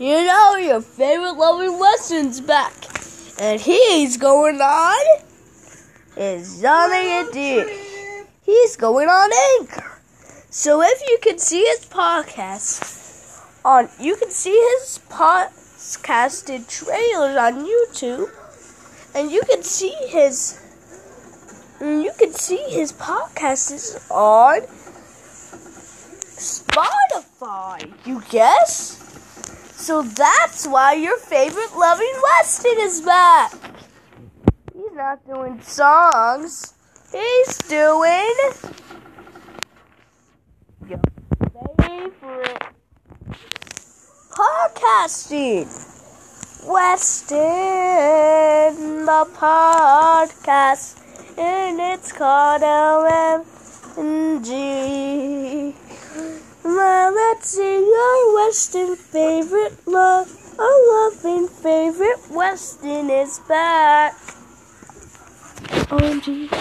You know your favorite loving Weston's back. And he's going on is Johnny Indeed. He's going on Anchor. So if you can see his podcast on you can see his podcasted trailers on YouTube and you can see his you can see his podcast is on Spotify. You guess? So that's why your favorite loving Weston is back. He's not doing songs. He's doing your favorite podcasting. Weston the podcast and it's called LMG. Well, let's see Weston favorite love. Our loving favorite Weston is back. OMG.